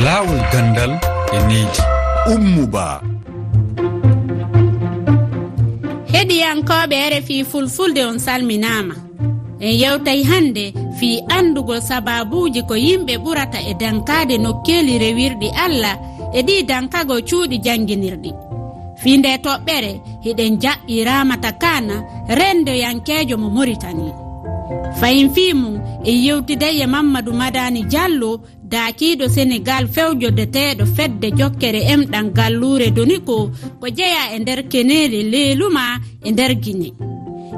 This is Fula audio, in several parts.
laawol gandal e needi. Ummuba. Heɗiyankoɓe rfi fulfulde on salminama en yewtay hande fi andugol sababuji ko yimɓe ɓurata e dankade nokkeli rewirɗi allah e ɗi dankago cuuɗi jannginirɗi. Fi nde toɓɓere hiɗen jaɓɓi ramata kana rendoyankejo mo moritani. Fayin fii mum en yewtiday e, e mamadou madani diallo daakiiɗo sénégal fewjodeteeɗo fedde jokkere emɗan gallure doniko ko jeya e nder keneeli leeluma e nder guine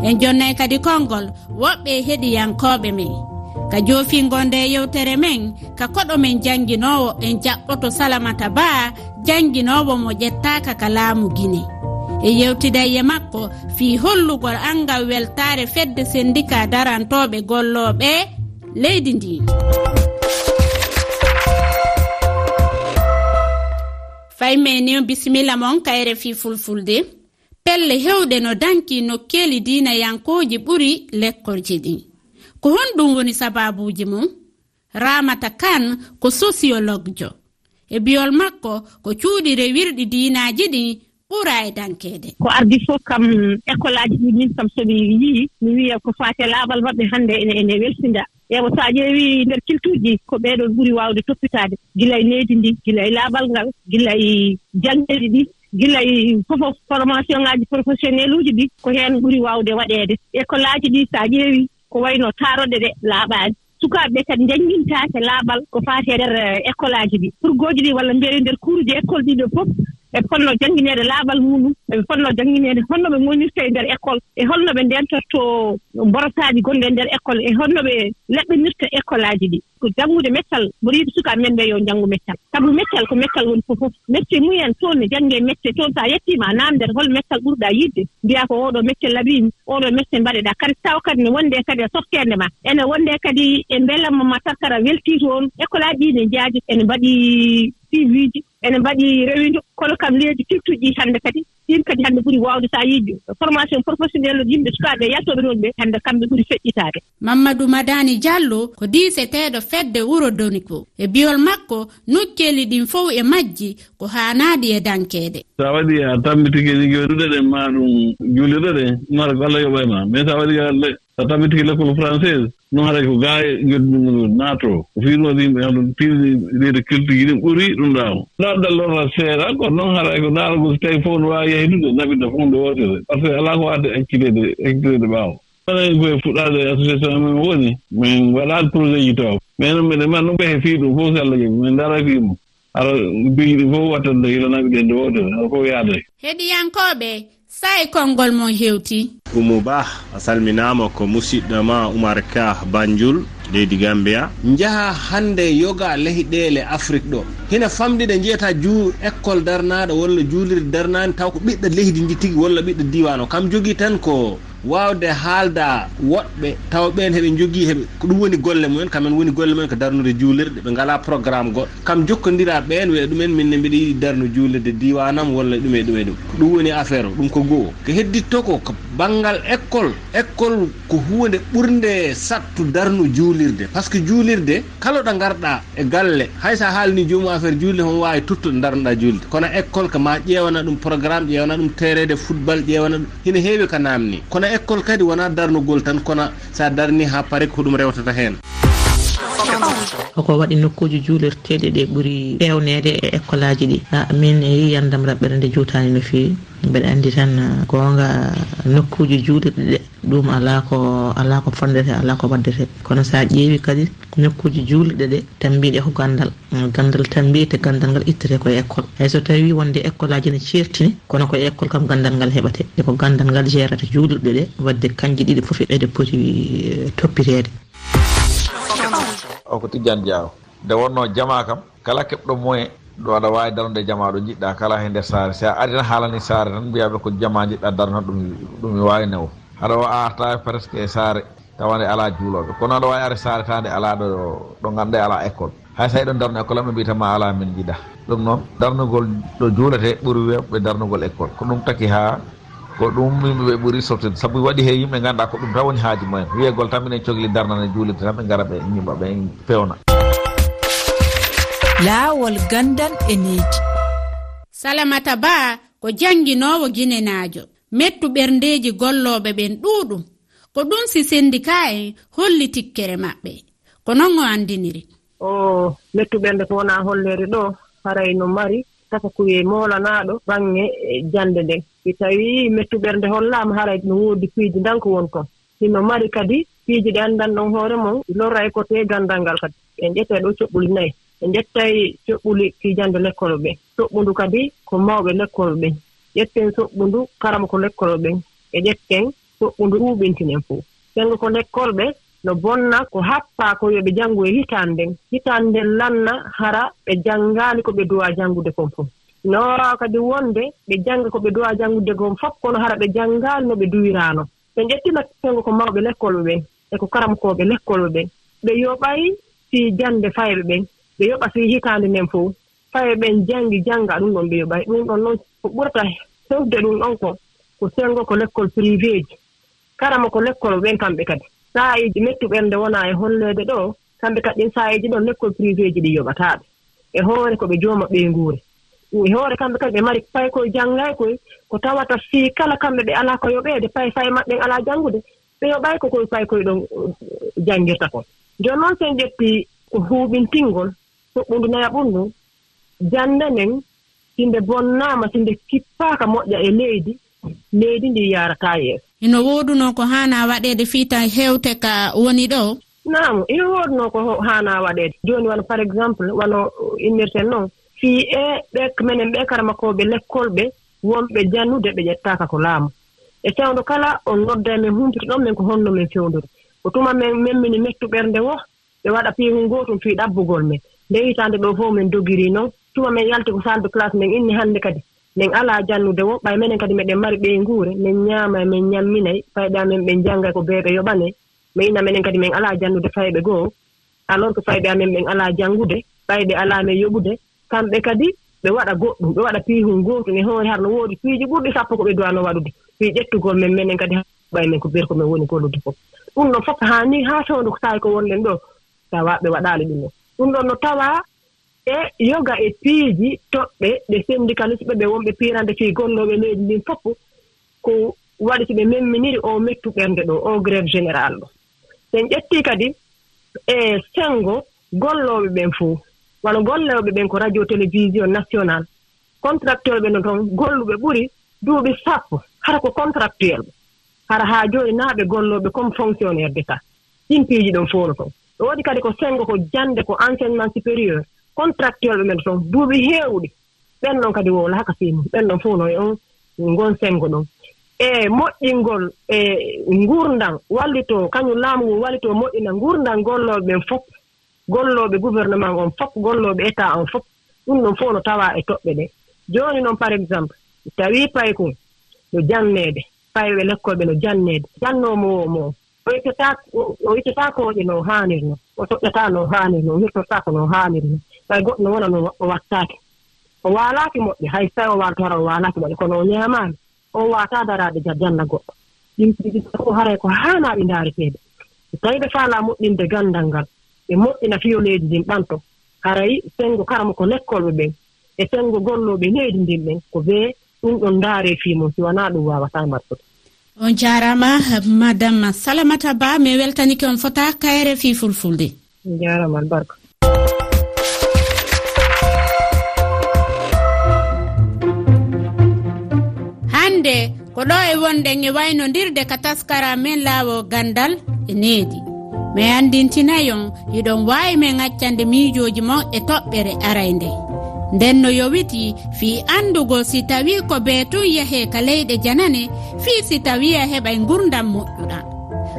en jonnay kadi konngol woɓɓe heɗiyankooɓe men. Ka joofingo nde yewtere men ka koɗo men jannginowo en jaɓɓoto salamata ba jannginowo mo ƴettaaka ka laamu guine e yewtidaye makko fii hollugol angal weltaare fedde sendika darantoɓe gollooɓe leydi ndin fay meni bisimilla mon kayre fi fulfulde. Pelle hewɗe no danki nokkeli diinayankoji ɓuri lekkolji ɗin ko honɗum woni sababuji mum ramata kan ko sociologue jo e biyol makko ko cuuɗi rewirɗi diinaji ɗin ɓura e dankede ko ardi fof kam école aji ɗi min kam somi yii mi wiya ko fate laaɓal maɓɓe hannde ene ene weltinda. ewa so a ƴeewii ndeer culture ji ko ɓeeɗon ɓuri waawde toppitaade. Gila e leydi ndi gila e laaɓal ngal gila e janngeeji ɗi gila e fofof formation ŋaaji professionnel uji ɗi ko heen ɓuri waawde waɗeede. E kolaaji ɗi so a ƴeewii ko wayno taaroɗe ɗe laaɓaani. Sukaaɓe ɓe kadi dañmintaake laaɓal ko faati e ndeer eh, école aji ɗi. Pour gooji ɗi walla mbiyewi ndeer kuuruji école ɗiɗo fof eɓe fonno janngineede laaɓal muɗum eɓe fonno janngineede holno ɓe gonirta e ndeer école e holno ɓe ndeentorto mborosaaji gonɗe e ndeer école e holno ɓe leɓɓinirta école aji ɗi. Ko janngude meccal mboɗo yiɗi sukaaɓe men ɓe yo janngu meccal sabu meccal ko meccal woni fof fof. Mecce mumen toon ne jannge e mecce toon so a yettiima a naamndere hol meccal ɓurɗaa yiɗde. Mbiyaa ko oɗo mecce laɓiimi oɗo mecce mbaɗeɗaa. Kadi tawa kadi ne wonde kadi e softeende ma ene wonde kadi e mbelamma ma tarkara weltii toon école aji ɗi ne jaaji ene mbaɗii suivi ji ene mbaɗi rewindu. Kono kam leydi firtuji hannde kadi ɗin kadi hannde ɓuri waawde so a yii formation professionnel yimɓe sukaaɓe yattooɓe noon ɓe hannde kamɓe ɓuri feƴƴitaade. Mamadou madani diallo ko diiseteeɗo fedde wuro doniko e biyol makko nokkeeli ɗin fof e majji ko haanaadi e dankeede. So a waɗi a tammiti kedi joɗuɗe ɗen ma ɗum juulirɗe ɗe mara ko allah yoɓa e ma mais so a waɗi so tawi tigi l'école française ɗum haɗa ko gaa ngendumen nato ko fiinoode yimɓe han ɗum piirni leydi culture ji ɗin ɓuri ɗum ɗaamo ɗaɗɗal lorra seeɗa kono noon haɗa ko naaragol so tawi fof no waawi yahitude naɓinta fonde wootere par ce que alaa ko waade hakkitede hakkitede ɓaawo. Onen koye fuɗɗaade association amen woni min waɗaade projet ji taw. Mais noon mbiɗe man ɗum ɓehe fii ɗum fof so allah jaɓi min ndara fiimo ara biyi ɗi fof wattande hila naɓiɗe nde wootere ara fof yaade. Heɗiyankooɓe sa e konngol mon heewti umu ba a salminaama ko musidɗo ma oumar ka banjul leydi gambia. Njaha hannde yoga leyɗele afrique ɗo. Hina famɗi njiyata jiyata ju école darnaaɗo walla juulirde darnaani taw ko ɓiɗɗo leydi ndi tigi walla ɓiɗɗo diwan o kam jogii tan ko wawde haalda woɗɓe taw ɓen heɓe jogui heɓe ko ɗum woni golle mumen kamen woni golle mumen ko darnude juulirɗe ɓe ngala programme goɗɗo. Kam jokkodira ɓen wiya ɗumen minne mbiɗa yiɗi darnu juulirde diwanam walla ɗum e ɗum e ɗum ko ɗum woni affaire o ɗum ko goho ko hedditto ko ko banggal école école ko hunde ɓurde sattu darnu juulirde. Par ce que juulirde kala ɗo garɗa e galle hay sa haalni jomum affaire juulde homo wawi tutto darnuɗa darnoɗa juulde. Kono école ko ma ƴewana ɗum programme ƴewana ɗum terede football ƴewana ɗum hina heewi ko namni kono école kadi wona darnugol tan kono sa darni ha paari ko hoɗum rewtata hen. koko waɗi nokkuji juulirteɗe ɗe ɓuuri fewnede e école aji ɗi ah, min e yi yandam raɓɓere nde juutani no fewi mbeɗa andi tan ah, gonga nokkuji juulirɗe ɗe ɗum ala ko ala ko fondete ala ko waddete. Kono sa ƴeewi kadi nokkuji juulirɗe ɗe tambiɗe ko gandal. Ah, gandal tambi te gandal ngal ittete koye école hay so tawi wonde école aji ne ceertini kono koye école kam gandal ngal heɓate. Ko gandal ngal gérata juulirɗe ɗe wadde kanji ɗiɗi foof eɗe poti eh, toppitede o ko tijjani jeyawo nde wonno jama kam kala keɓɗo moyen ɗo aɗa wawi darude jama ɗo jiɗɗa kala he nder saare. Si a ari tan haalani saare tan mbiyaɓe ko jama jiɗɗa darno ɗum ɗum wawi newo aɗa o arta presque e saare tawande ala juuloɓe. Kono aɗa wawi are saare ta nde ala ɗo ɗo ganduɗa ala école. Hay sa eɗon darno école ɓe mbiyatama ala min jiɗa ɗum noon darnugol ɗo juulete ɓuuri wewɓe darnugol école. Ko ɗum taki ha ko ɗum yimɓeɓe ɓuuri softude. Saabu waɗi he yimɓe ganduɗa ko ɗum tan woni haaji mumen. Wiyegol tan minen cohli darnane juulirde tan ɓe gara ɓe ñimɓa ɓe pewna. Laawol gandan e neeji salamata ba ko jannginowo guinenaajo mettu ɓerndeeji gollooɓe ɓen ɗuuɗum. Ko ɗum si sendika en holli tikkere maɓɓe. Ko noon o anndiniri o mettuɓernde ko wona holleede ɗo haray no mari. saka koye molanaɗo bange e jande nden si tawii mettuɓernde hollaama haray no woodi piiji ndanko won kon himo mari kadi piiji ɗe anndan ɗon hoore mon lorra e côté ganndal ngal kadi. En ƴettee ɗo coɓɓuli nayi en ƴettay coɓɓuli piijande l'école ɓen soɓɓundu kadi ko mawɓe l'école ɓen ƴetten soɓɓundu karama ko l'école ɓen e ƴetten soɓɓundu ɗuuɓintinen fof sengo ko l'école ɓe no bonna ko happaa ko yo ɓe janngu e hitaande nden hitaande nden lanna hara ɓe janngaani ko ɓe duwa janngude kon fof no waawa kadi wonde ɓe jannga ko ɓe duwa janngude kon fof kono hara ɓe janngaani no ɓe duwiraano ɓe ƴettina tengo ko mawɓe lekkol ɓen e ko karamkooɓe lekkol ɓen ɓe yoɓay fii jannde fayɓe ɓen ɓe yoɓa fii hitaande nden fof fayɓe ɓen janngi jannga ɗum ɗon ɓe yoɓay. Ɗum ɗon noon ko ɓurata hewde ɗum ɗon ko ko sengo ko l'école privé ji karama ko l'école ɓen kamɓe kadi. sahaaji mettuɓen nde wonaa e holleede ɗo kamɓe kadi ɗin sahaaji ɗon l'école privé ji ɗi yoɓataaɓe. E hoore ko ɓe jooma ɓee nguuri. E hoore kamɓe kadi ɓe mari pay koye janngay koye ko tawata fii kala kamɓe ɓe alaa ko yoɓeede pay fay maɓɓen alaa janngude. Ɓe yoɓay ko koye pay koye ɗon uh, janngirta kon. Jooni noon sen ƴettii ko huuɓintingol hoɓɓundu naya ɓurndu jannde nden si nde bonnaama si nde kippaaka moƴƴa e leydi leydi ndi yaarataa yeeso. ino wooduno ko haana waɗeede fiita heewte ka woni ɗo? Nam ino wooduno ko haana waɗeede jooni wano par exemple wano innirten noon fii e ɓe menen ɓe karamakooɓe l'école ɓe wonɓe jannude ɓe ƴettaaka ko laamu. E cewndo kala on nodda e men humpito ɗon men ko honno men fewndori ko tuma men memmini mettu ɓernde wo ɓe waɗa piihol gootum fii ɗabbugol men. Nde hitaande ɗo fof men dogirii noon tuma men yalti ko salle de classe men inni hannde kadi. min alaa jannude wo ɓay menen kadi meɗen mari ɓey nguure min ñaama min ñamminay fayɓe amen ɓen jannga ko beeɓe yoɓane. Mi ina menen kadi min alaa jannude fayɓe goo alors que fayɓe amen ɓen alaa janngude ɓayɓe alaa men yoɓude. Kamɓe kadi ɓe waɗa goɗɗum ɓe waɗa piihun gootum e hoore har no woodi piiji ɓurɗi sappo ko ɓe duwano waɗude. Fii ƴettugol men menen kadi ɓay men ko beer ko min woni gollude fof. Ɗum ɗon fof haa ni haa fewnde ko tawi ko wonɗen ɗo tawa ɓe waɗaali ɗum ɗon. Ɗum ɗon no tawaa e yoga e piiji toɓɓe ɗe syndicaliste ɓe ɓe wonɓe piirande fii gollooɓe leydi ndin fof ko waɗi so ɓe memminiri o mettu ɓernde ɗo o grève général ɗo. Sen ƴettii kadi e sengo gollooɓe ɓen fof wano gollooɓe ɓen ko radio télévision national contractuel ɓe no toon golluɓe ɓuri duuɓi sappo hara ko contractuel ɓe. Hara haa jooni naaɓe gollooɓe comme fonctionnaire d'état. Ɗin piiji ɗon fof no toon ɗo waɗi kadi ko sengo ko jannde ko enseignement supérieur. contractuel ɓe men toon duuɓi heewɗi. Ɓen ɗon kadi wowla haka fii mum ɓen ɗon fof no e on ngon senngo ɗon e moƴƴingol e nguurndam wallitoo kañum laamu ngu wallitoo moƴƴina nguurndam gollooɓe ɓen fof gollooɓe gouvernement on fof gollooɓe état on fof ɗum ɗon fof no tawaa e toɓɓe ɗee jooni noon par exemple tawii pay kon no janneede payɓe lekkooɓe no janneede. Jannoomo wo mo o wittetaa ko waɗi no haanirno o toɓɗataa no haanirno o hirtotaa ko no haanirno ɓay goɗɗo wonano o wattaake. O waalaaki moƴƴe hay so tawi o hara o waalaaki moƴƴe kono o ñaamaani o waataa daraade janna goɗɗo. Ɗimtiiji ko haray ko haanaa ɓe ndaariteede. So tawii ɓe faalaa moƴƴinde ganndal ngal ɓe moƴƴina fiyoleeji ndin ɓanto haray senngo karama ko lekkolɓe ɓen e senngo gollooɓe leydi ndin ɓen ko bee ɗum ɗon ndaaree fii mum si wonaa ɗum waawataa martude on jaarama madame salamata ba mi weltanike on fota kayre fii fulfulde. Jaarama albarka. hannde ko ɗo e wonɗen e waynodirde ka taskara men laawo gandal e needi. Mi andintinayon on hiɗon waawi men accande miijoji mon e toɓɓere aray nden nden no yowiti fii andugo si tawi ko beetun yahe ka leyɗe janane fii si tawi a heɓay gurdam moƴƴuɗa.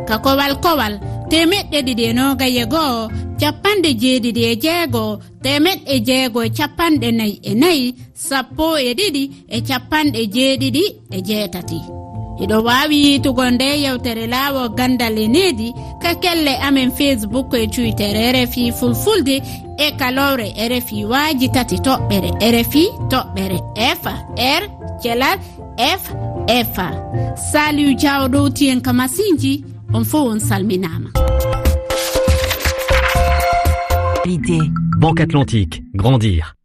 Ka kowal kowal temeɗɗe ɗiɗi e nogaye go'o capanɗe jeeɗiɗi e jeego. Temeɗɗe jeego e capanɗe nayi e nayi sappo e ɗiɗi e capanɗe jeeɗiɗi e jeetati. Eɗo wawi yitugo nde yewtere laawo gandal e needi ka kelle amen facebook e twitter e rfi fulfulde e kalowre e rfi waaji tati toɓɓere e rfi toɓɓere f r celal f f saliu diaw ɗowtiyen ka masinji on fo on salminama. Banque atlantique grandir.